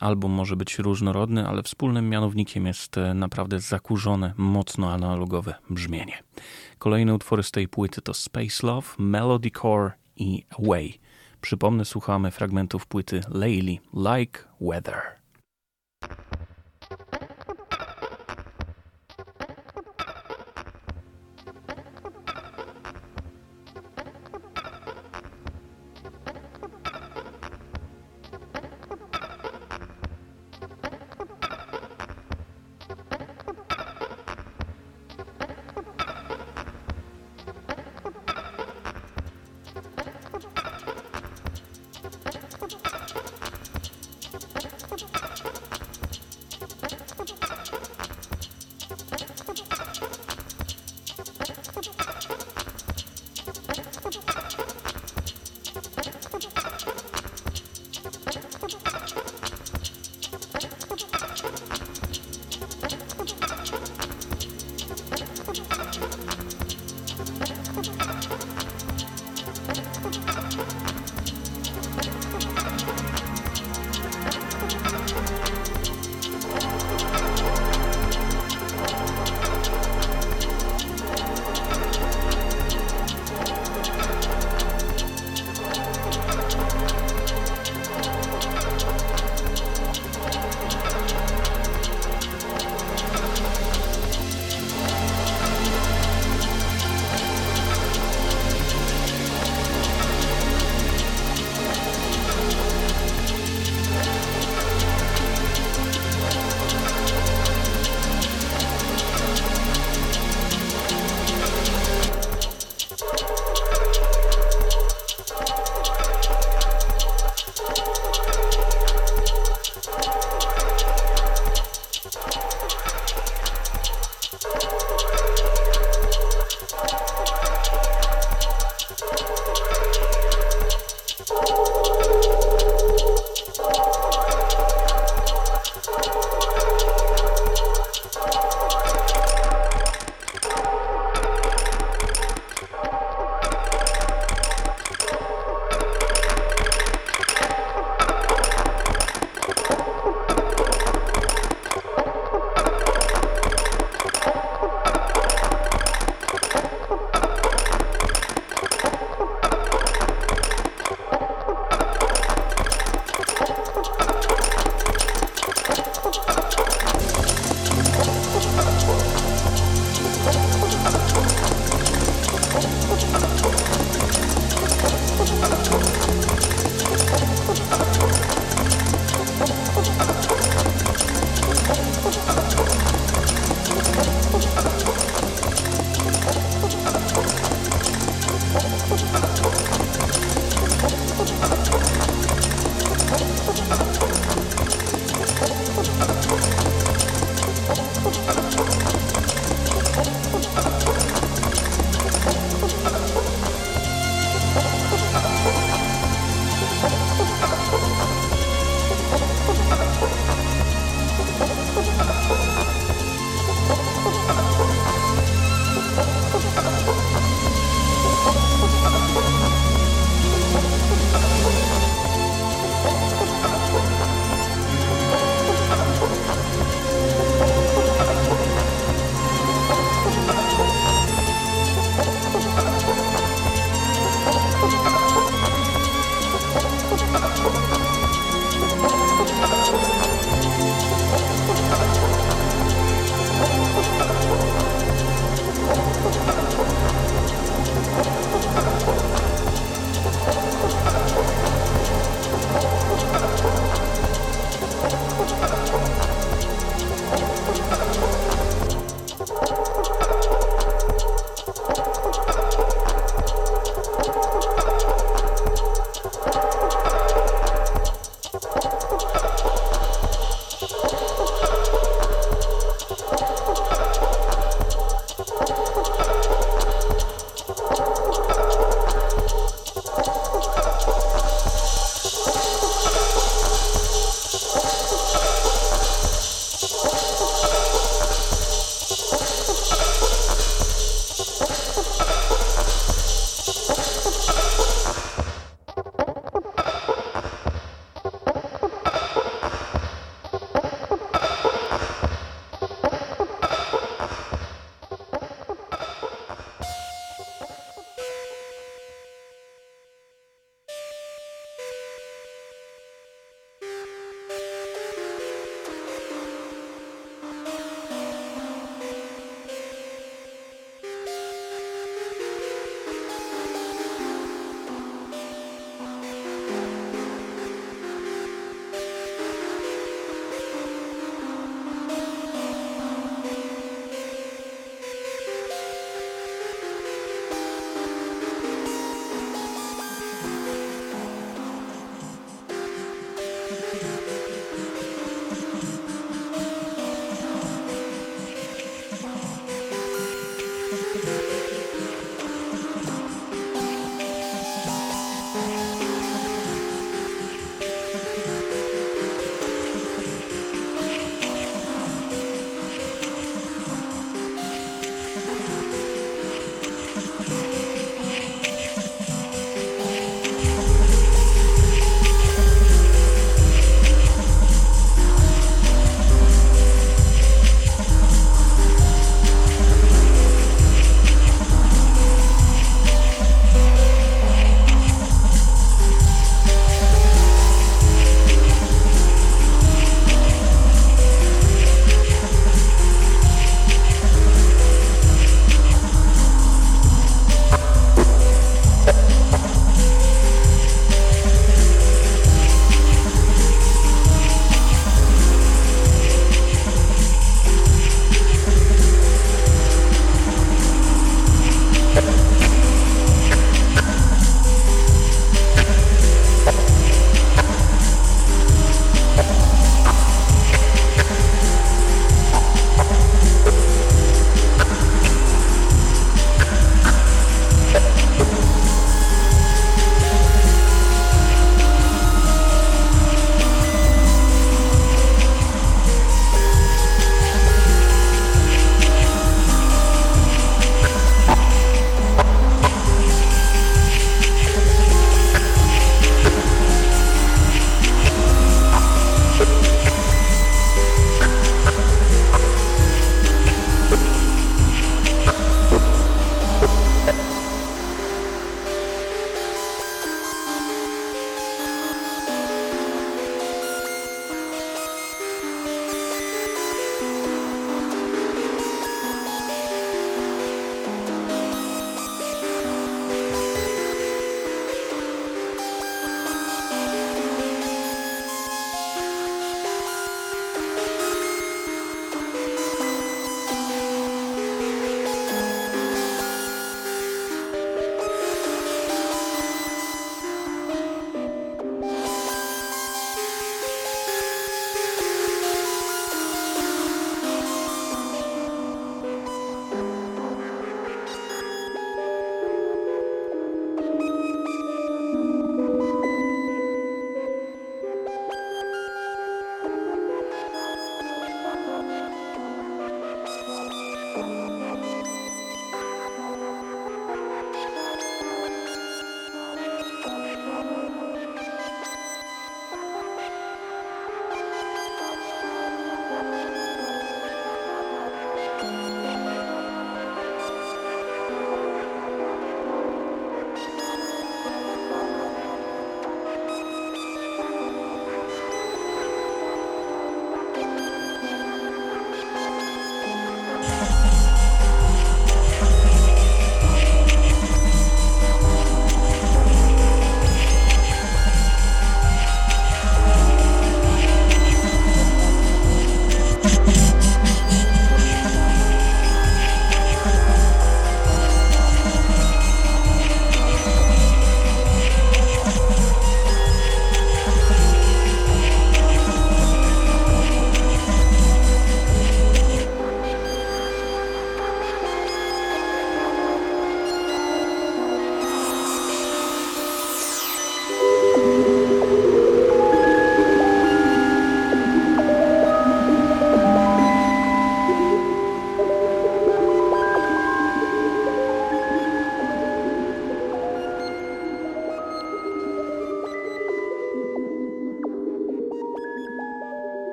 album może być różnorodny, ale wspólnym mianownikiem jest naprawdę zakurzone, mocno analogowe brzmienie. Kolejne utwory z tej płyty to Space Love, Melody Core i Away. Przypomnę, słuchamy fragmentów płyty Layli, Like Weather.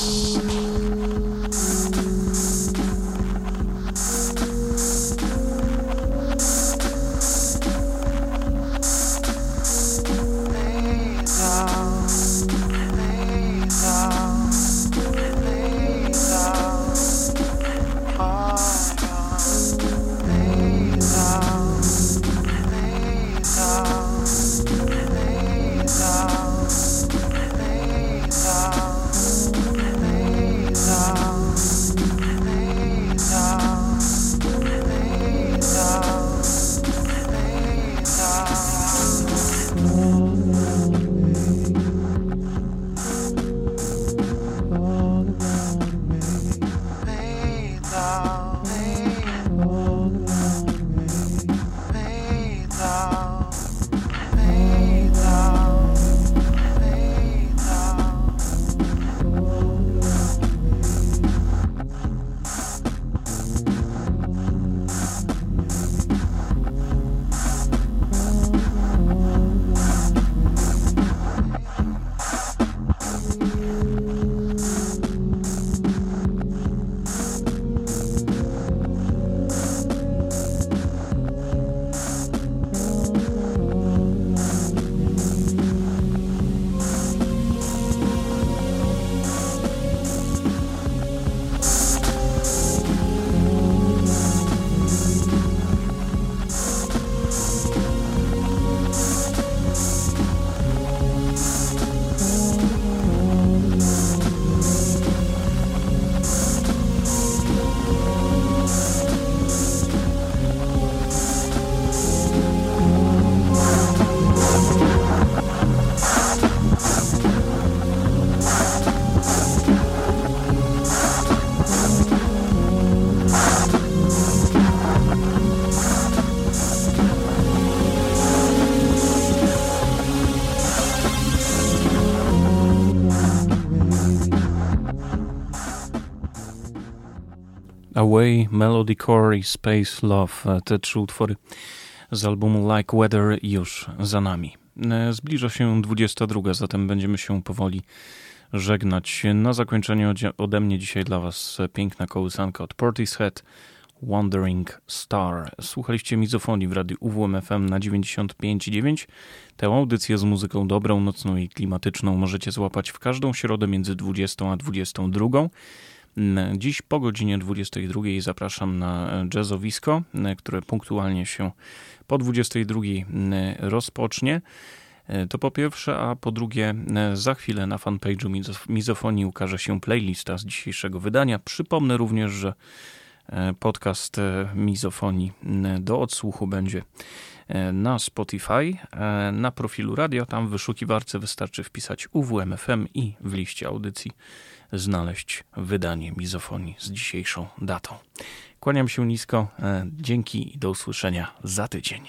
Bye. Away, Melody Core i Space Love. E, te trzy utwory z albumu Like Weather już za nami. E, zbliża się 22, zatem będziemy się powoli żegnać. Na zakończenie ode mnie dzisiaj dla Was piękna kołysanka od Portishead, Wandering Star. Słuchaliście mizofonii w radiu UWMFM na 95.9. Tę audycję z muzyką dobrą, nocną i klimatyczną możecie złapać w każdą środę między 20 a 22. Dziś po godzinie 22 zapraszam na jazzowisko, które punktualnie się po 22 rozpocznie. To po pierwsze, a po drugie, za chwilę na fanpage'u Mizofonii ukaże się playlista z dzisiejszego wydania. Przypomnę również, że podcast Mizofonii do odsłuchu będzie na Spotify, na profilu radio. Tam w wyszukiwarce wystarczy wpisać UWMFM i w liście audycji znaleźć wydanie mizofonii z dzisiejszą datą. Kłaniam się nisko, e, dzięki i do usłyszenia za tydzień.